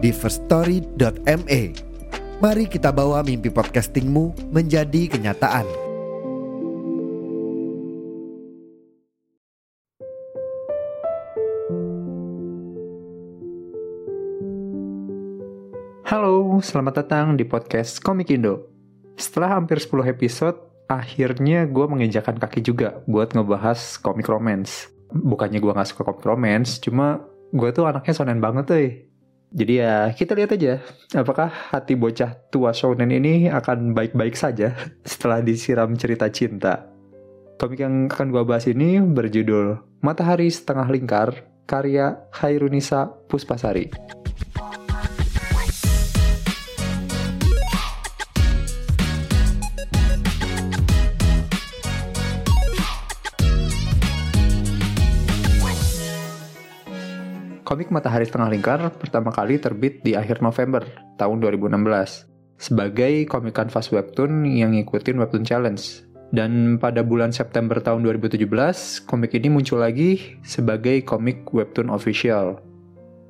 di firststory.me. Mari kita bawa mimpi podcastingmu menjadi kenyataan. Halo, selamat datang di podcast Komik Indo. Setelah hampir 10 episode, akhirnya gue menginjakan kaki juga buat ngebahas komik romance. Bukannya gue gak suka komik romance, cuma gue tuh anaknya sonen banget tuh. Jadi ya, kita lihat aja apakah hati bocah tua shonen ini akan baik-baik saja setelah disiram cerita cinta. Komik yang akan gue bahas ini berjudul Matahari Setengah Lingkar, karya Hairunisa Puspasari. Komik Matahari Setengah Lingkar pertama kali terbit di akhir November tahun 2016 sebagai komik kanvas webtoon yang ngikutin webtoon challenge. Dan pada bulan September tahun 2017, komik ini muncul lagi sebagai komik webtoon official.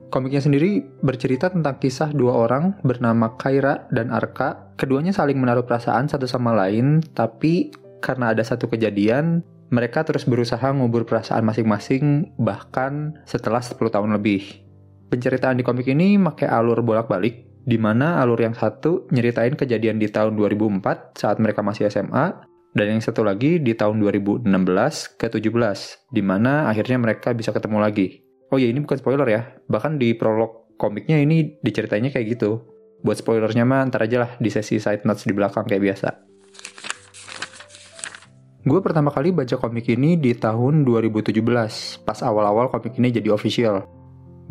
Komiknya sendiri bercerita tentang kisah dua orang bernama Kaira dan Arka. Keduanya saling menaruh perasaan satu sama lain, tapi karena ada satu kejadian, mereka terus berusaha ngubur perasaan masing-masing bahkan setelah 10 tahun lebih. Penceritaan di komik ini pakai alur bolak-balik, di mana alur yang satu nyeritain kejadian di tahun 2004 saat mereka masih SMA, dan yang satu lagi di tahun 2016 ke 17, di mana akhirnya mereka bisa ketemu lagi. Oh ya ini bukan spoiler ya, bahkan di prolog komiknya ini diceritainnya kayak gitu. Buat spoilernya mah ntar aja lah di sesi side notes di belakang kayak biasa. Gue pertama kali baca komik ini di tahun 2017, pas awal-awal komik ini jadi official.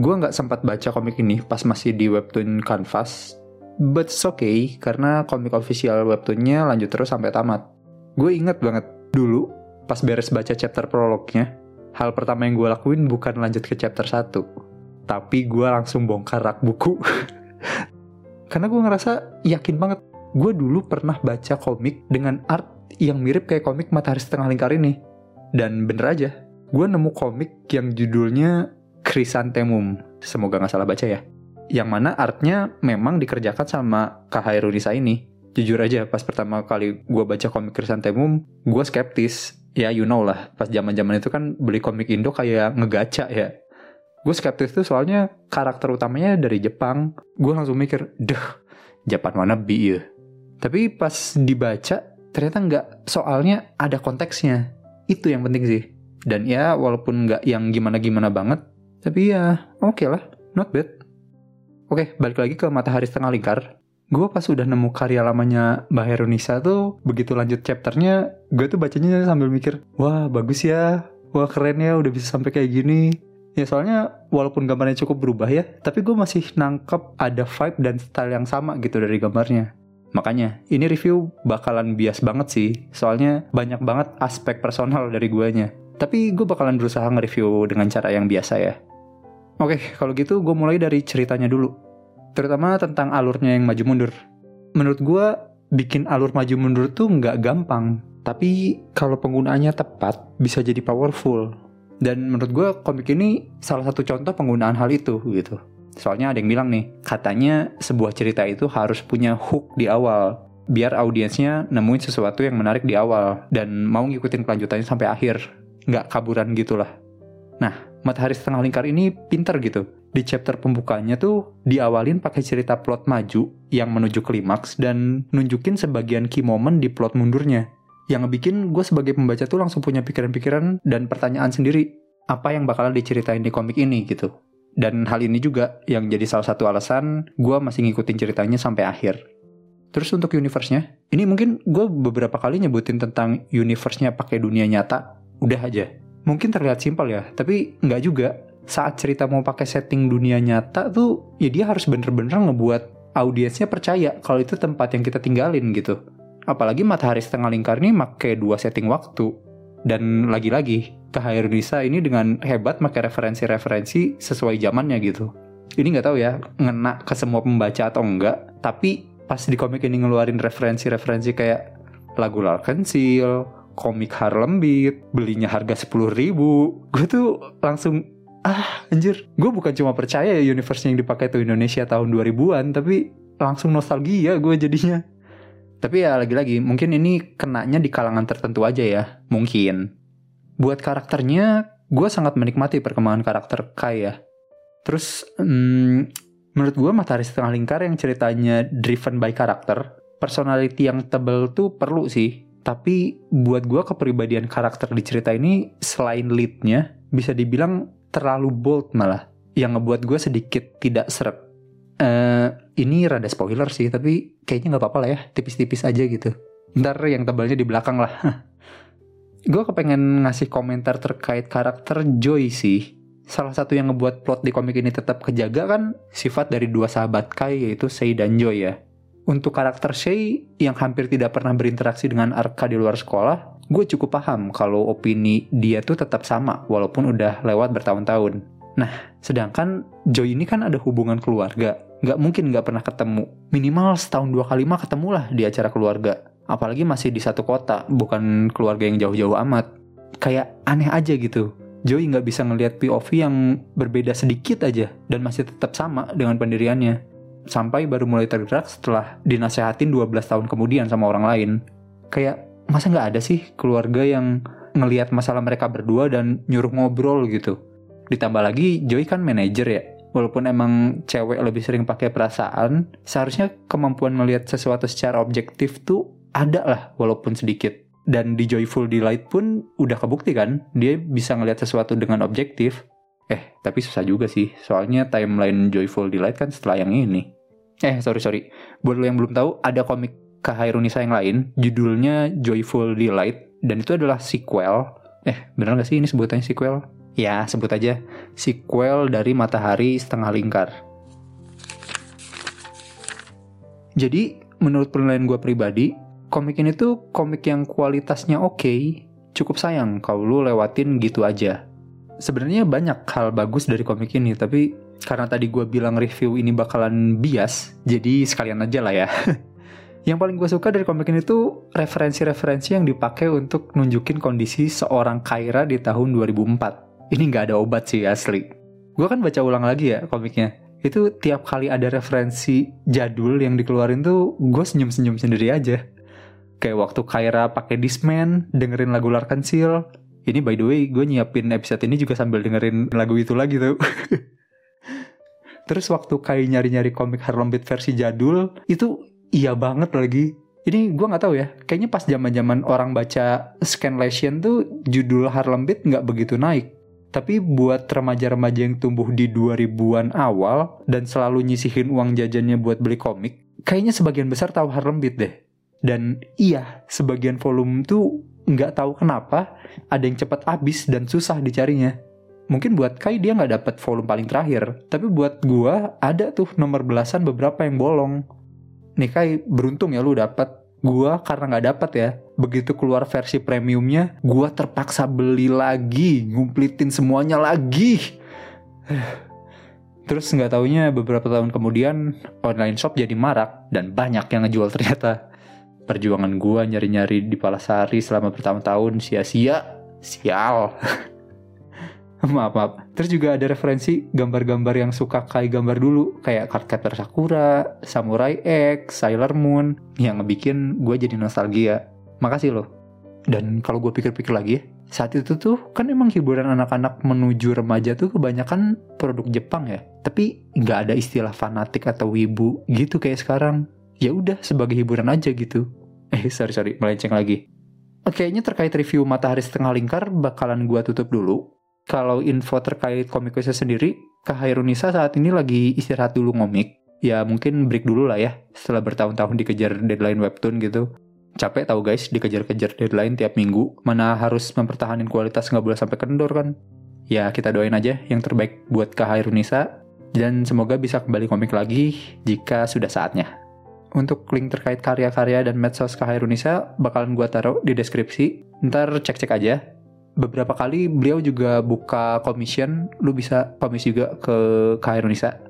Gue nggak sempat baca komik ini pas masih di webtoon Canvas, but it's okay karena komik official webtoonnya lanjut terus sampai tamat. Gue inget banget dulu pas beres baca chapter prolognya, hal pertama yang gue lakuin bukan lanjut ke chapter 1, tapi gue langsung bongkar rak buku. karena gue ngerasa yakin banget, gue dulu pernah baca komik dengan art yang mirip kayak komik Matahari Setengah Lingkar ini. Dan bener aja, gue nemu komik yang judulnya Chrysanthemum. Semoga nggak salah baca ya. Yang mana artnya memang dikerjakan sama Kak Hairunisa ini. Jujur aja, pas pertama kali gue baca komik Chrysanthemum, gue skeptis. Ya you know lah, pas zaman zaman itu kan beli komik Indo kayak ngegaca ya. Gue skeptis tuh soalnya karakter utamanya dari Jepang. Gue langsung mikir, deh, Japan wannabe ya. Tapi pas dibaca, ternyata nggak soalnya ada konteksnya. Itu yang penting sih. Dan ya walaupun nggak yang gimana-gimana banget tapi ya oke okay lah. Not bad. Oke balik lagi ke matahari setengah lingkar. Gue pas udah nemu karya lamanya Mbak Herunisa tuh begitu lanjut chapternya gue tuh bacanya sambil mikir wah bagus ya. Wah keren ya udah bisa sampai kayak gini. Ya soalnya walaupun gambarnya cukup berubah ya tapi gue masih nangkep ada vibe dan style yang sama gitu dari gambarnya Makanya, ini review bakalan bias banget sih, soalnya banyak banget aspek personal dari guanya. Tapi gue bakalan berusaha nge-review dengan cara yang biasa ya. Oke, kalau gitu gue mulai dari ceritanya dulu. Terutama tentang alurnya yang maju mundur. Menurut gue, bikin alur maju mundur tuh nggak gampang. Tapi kalau penggunaannya tepat, bisa jadi powerful. Dan menurut gue komik ini salah satu contoh penggunaan hal itu gitu. Soalnya ada yang bilang nih, katanya sebuah cerita itu harus punya hook di awal. Biar audiensnya nemuin sesuatu yang menarik di awal. Dan mau ngikutin kelanjutannya sampai akhir. Nggak kaburan gitu lah. Nah, Matahari Setengah Lingkar ini pinter gitu. Di chapter pembukanya tuh diawalin pakai cerita plot maju yang menuju klimaks dan nunjukin sebagian key moment di plot mundurnya. Yang bikin gue sebagai pembaca tuh langsung punya pikiran-pikiran dan pertanyaan sendiri. Apa yang bakalan diceritain di komik ini gitu. Dan hal ini juga yang jadi salah satu alasan gue masih ngikutin ceritanya sampai akhir. Terus untuk universe-nya, ini mungkin gue beberapa kali nyebutin tentang universe-nya pakai dunia nyata, udah aja. Mungkin terlihat simpel ya, tapi nggak juga. saat cerita mau pakai setting dunia nyata tuh ya dia harus bener-bener ngebuat audiensnya percaya kalau itu tempat yang kita tinggalin gitu. Apalagi Matahari Setengah Lingkar ini pakai dua setting waktu. Dan lagi-lagi, Nisa ini dengan hebat pakai referensi-referensi sesuai zamannya gitu. Ini nggak tahu ya, ngena ke semua pembaca atau enggak, tapi pas di komik ini ngeluarin referensi-referensi kayak lagu Larkin Seal, komik Harlem Beat, belinya harga 10 ribu. Gue tuh langsung, ah anjir. Gue bukan cuma percaya ya universe yang dipakai tuh Indonesia tahun 2000-an, tapi langsung nostalgia gue jadinya. Tapi ya lagi-lagi, mungkin ini kenanya di kalangan tertentu aja ya. Mungkin. Buat karakternya, gue sangat menikmati perkembangan karakter Kai ya. Terus, hmm, menurut gue Matahari Setengah Lingkar yang ceritanya driven by karakter, personality yang tebel tuh perlu sih tapi buat gue kepribadian karakter di cerita ini selain leadnya bisa dibilang terlalu bold malah yang ngebuat gue sedikit tidak seret. Uh, ini rada spoiler sih tapi kayaknya nggak apa-apa lah ya tipis-tipis aja gitu. Ntar yang tebalnya di belakang lah. gue kepengen ngasih komentar terkait karakter Joy sih. Salah satu yang ngebuat plot di komik ini tetap kejaga kan sifat dari dua sahabat Kai yaitu Sei dan Joy ya untuk karakter Shay yang hampir tidak pernah berinteraksi dengan Arka di luar sekolah, gue cukup paham kalau opini dia tuh tetap sama walaupun udah lewat bertahun-tahun. Nah, sedangkan Joy ini kan ada hubungan keluarga. Nggak mungkin nggak pernah ketemu. Minimal setahun dua kali mah ketemulah di acara keluarga. Apalagi masih di satu kota, bukan keluarga yang jauh-jauh amat. Kayak aneh aja gitu. Joy nggak bisa ngelihat POV yang berbeda sedikit aja dan masih tetap sama dengan pendiriannya sampai baru mulai tergerak setelah dinasehatin 12 tahun kemudian sama orang lain. Kayak masa nggak ada sih keluarga yang ngelihat masalah mereka berdua dan nyuruh ngobrol gitu. Ditambah lagi Joy kan manajer ya. Walaupun emang cewek lebih sering pakai perasaan, seharusnya kemampuan melihat sesuatu secara objektif tuh ada lah walaupun sedikit. Dan di Joyful Delight pun udah kebukti kan, dia bisa ngelihat sesuatu dengan objektif. Eh, tapi susah juga sih, soalnya timeline Joyful Delight kan setelah yang ini. Eh sorry sorry. Buat lo yang belum tahu ada komik Kahairunisa yang lain judulnya Joyful Delight dan itu adalah sequel. Eh bener gak sih ini sebutannya sequel? Ya sebut aja sequel dari Matahari Setengah Lingkar. Jadi menurut penilaian gue pribadi komik ini tuh komik yang kualitasnya oke. Okay. Cukup sayang kalau lu lewatin gitu aja. Sebenarnya banyak hal bagus dari komik ini tapi karena tadi gue bilang review ini bakalan bias, jadi sekalian aja lah ya. yang paling gue suka dari komik ini tuh referensi-referensi yang dipakai untuk nunjukin kondisi seorang Kaira di tahun 2004. Ini nggak ada obat sih asli. Gue kan baca ulang lagi ya komiknya. Itu tiap kali ada referensi jadul yang dikeluarin tuh gue senyum-senyum sendiri aja. Kayak waktu Kaira pakai Discman, dengerin lagu Larkin Seal. Ini by the way, gue nyiapin episode ini juga sambil dengerin lagu itu lagi tuh. Terus waktu kayak nyari-nyari komik Harlem Beat versi jadul, itu iya banget lagi. Ini gue nggak tahu ya, kayaknya pas zaman zaman orang baca Scanlation tuh judul Harlem Beat nggak begitu naik. Tapi buat remaja-remaja yang tumbuh di 2000-an awal dan selalu nyisihin uang jajannya buat beli komik, kayaknya sebagian besar tahu Harlem Beat deh. Dan iya, sebagian volume tuh nggak tahu kenapa ada yang cepat habis dan susah dicarinya. Mungkin buat Kai dia nggak dapat volume paling terakhir tapi buat gua ada tuh nomor belasan beberapa yang bolong. Nih Kai beruntung ya lu dapat gua karena nggak dapat ya begitu keluar versi premiumnya gua terpaksa beli lagi ngumplitin semuanya lagi. Terus nggak taunya beberapa tahun kemudian online shop jadi marak dan banyak yang ngejual ternyata. Perjuangan gua nyari-nyari di Palasari selama bertahun-tahun sia-sia sial. Maaf maaf. Terus juga ada referensi gambar-gambar yang suka kayak gambar dulu kayak Cardcaptor Sakura, Samurai X, Sailor Moon. Yang ngebikin gue jadi nostalgia makasih loh. Dan kalau gue pikir-pikir lagi ya saat itu tuh kan emang hiburan anak-anak menuju remaja tuh kebanyakan produk Jepang ya. Tapi nggak ada istilah fanatik atau wibu gitu kayak sekarang. Ya udah sebagai hiburan aja gitu. Eh sorry sorry melenceng lagi. Kayaknya terkait review Matahari Setengah Lingkar bakalan gue tutup dulu. Kalau info terkait komik Quest sendiri, Kak Hairunisa saat ini lagi istirahat dulu ngomik. Ya mungkin break dulu lah ya, setelah bertahun-tahun dikejar deadline webtoon gitu. Capek tau guys, dikejar-kejar deadline tiap minggu. Mana harus mempertahankan kualitas nggak boleh sampai kendor kan. Ya kita doain aja yang terbaik buat Kak Hairunisa dan semoga bisa kembali komik lagi jika sudah saatnya. Untuk link terkait karya-karya dan medsos Kak Hairunisa bakalan gue taruh di deskripsi. Ntar cek-cek aja. Beberapa kali beliau juga buka commission, lu bisa komis juga ke Kak Hairunisa.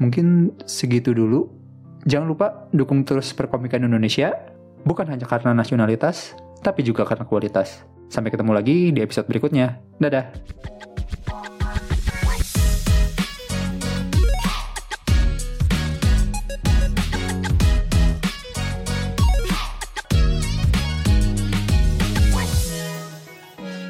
Mungkin segitu dulu. Jangan lupa dukung terus perkomikan Indonesia, bukan hanya karena nasionalitas, tapi juga karena kualitas. Sampai ketemu lagi di episode berikutnya. Dadah!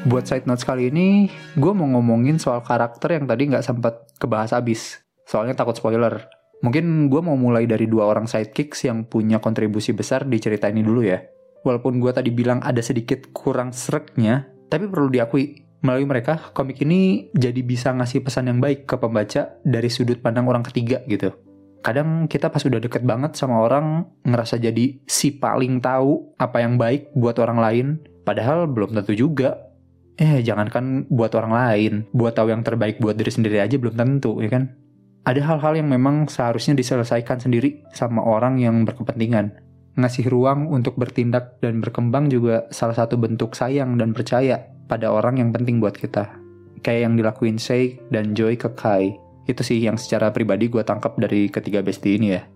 Buat side notes kali ini, gue mau ngomongin soal karakter yang tadi nggak sempat kebahas abis. Soalnya takut spoiler. Mungkin gue mau mulai dari dua orang sidekicks yang punya kontribusi besar di cerita ini dulu ya. Walaupun gue tadi bilang ada sedikit kurang sereknya, tapi perlu diakui, melalui mereka, komik ini jadi bisa ngasih pesan yang baik ke pembaca dari sudut pandang orang ketiga gitu. Kadang kita pas udah deket banget sama orang, ngerasa jadi si paling tahu apa yang baik buat orang lain, padahal belum tentu juga Eh, jangankan buat orang lain, buat tahu yang terbaik buat diri sendiri aja belum tentu, ya kan? Ada hal-hal yang memang seharusnya diselesaikan sendiri sama orang yang berkepentingan. Ngasih ruang untuk bertindak dan berkembang juga salah satu bentuk sayang dan percaya pada orang yang penting buat kita. Kayak yang dilakuin Sei dan Joy ke Kai. Itu sih yang secara pribadi gue tangkap dari ketiga bestie ini ya.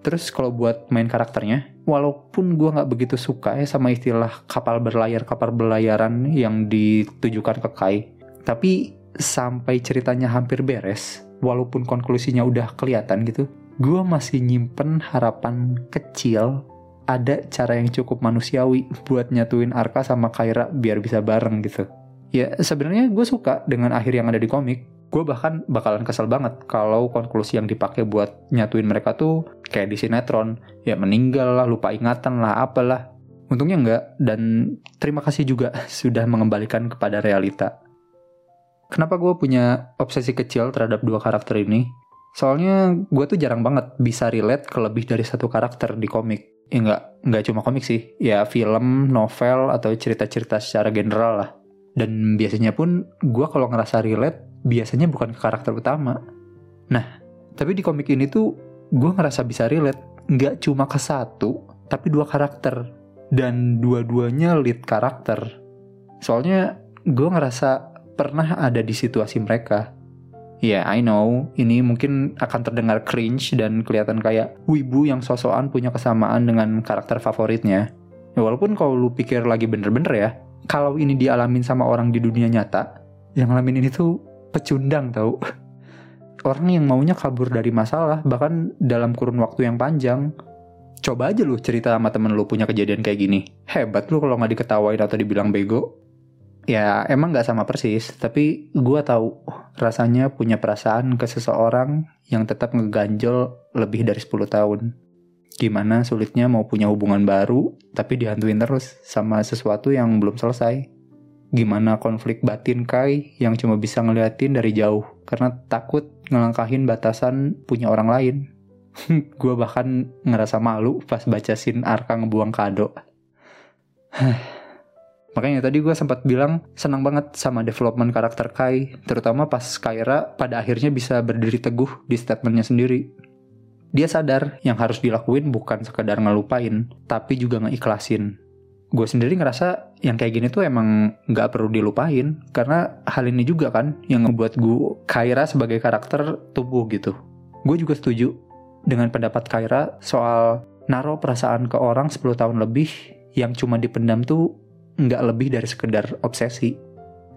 Terus kalau buat main karakternya, walaupun gue nggak begitu suka ya sama istilah kapal berlayar kapal berlayaran yang ditujukan ke Kai, tapi sampai ceritanya hampir beres, walaupun konklusinya udah kelihatan gitu, gue masih nyimpen harapan kecil ada cara yang cukup manusiawi buat nyatuin Arka sama Kaira biar bisa bareng gitu. Ya sebenarnya gue suka dengan akhir yang ada di komik, gue bahkan bakalan kesel banget kalau konklusi yang dipakai buat nyatuin mereka tuh kayak di sinetron. Ya meninggal lah lupa ingatan lah apalah. Untungnya enggak dan terima kasih juga sudah mengembalikan kepada realita kenapa gue punya obsesi kecil terhadap dua karakter ini? Soalnya gue tuh jarang banget bisa relate ke lebih dari satu karakter di komik. Ya enggak nggak cuma komik sih. Ya film novel atau cerita-cerita secara general lah. Dan biasanya pun gue kalau ngerasa relate biasanya bukan ke karakter utama. Nah, tapi di komik ini tuh gue ngerasa bisa relate. Nggak cuma ke satu, tapi dua karakter. Dan dua-duanya lead karakter. Soalnya gue ngerasa pernah ada di situasi mereka. Ya, yeah, I know, ini mungkin akan terdengar cringe dan kelihatan kayak wibu yang sosokan punya kesamaan dengan karakter favoritnya. Ya, walaupun kalau lu pikir lagi bener-bener ya, kalau ini dialamin sama orang di dunia nyata, yang ngalamin ini tuh pecundang tau. Orang yang maunya kabur dari masalah bahkan dalam kurun waktu yang panjang. Coba aja lu cerita sama temen lu punya kejadian kayak gini. Hebat lu kalau nggak diketawain atau dibilang bego ya emang nggak sama persis tapi gue tahu rasanya punya perasaan ke seseorang yang tetap ngeganjel lebih dari 10 tahun gimana sulitnya mau punya hubungan baru tapi dihantuin terus sama sesuatu yang belum selesai gimana konflik batin Kai yang cuma bisa ngeliatin dari jauh karena takut ngelangkahin batasan punya orang lain. gue bahkan ngerasa malu pas baca scene Arka ngebuang kado. Makanya tadi gue sempat bilang senang banget sama development karakter Kai, terutama pas Kaira pada akhirnya bisa berdiri teguh di statementnya sendiri. Dia sadar yang harus dilakuin bukan sekedar ngelupain, tapi juga ngeikhlasin gue sendiri ngerasa yang kayak gini tuh emang nggak perlu dilupain karena hal ini juga kan yang ngebuat gue Kaira sebagai karakter tumbuh gitu. Gue juga setuju dengan pendapat Kaira soal naruh perasaan ke orang 10 tahun lebih yang cuma dipendam tuh nggak lebih dari sekedar obsesi.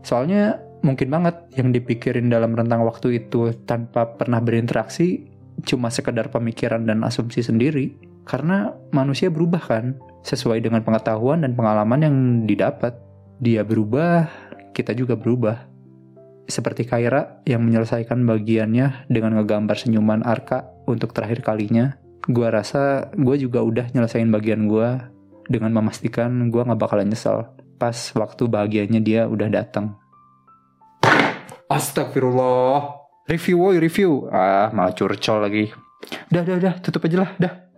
Soalnya mungkin banget yang dipikirin dalam rentang waktu itu tanpa pernah berinteraksi cuma sekedar pemikiran dan asumsi sendiri. Karena manusia berubah kan, sesuai dengan pengetahuan dan pengalaman yang didapat. Dia berubah, kita juga berubah. Seperti Kaira yang menyelesaikan bagiannya dengan ngegambar senyuman Arka untuk terakhir kalinya. Gua rasa gue juga udah nyelesain bagian gue dengan memastikan gue gak bakalan nyesel pas waktu bahagianya dia udah datang. Astagfirullah. Review woy, review. Ah, malah curcol lagi. Dah, dah, dah, tutup aja lah, dah.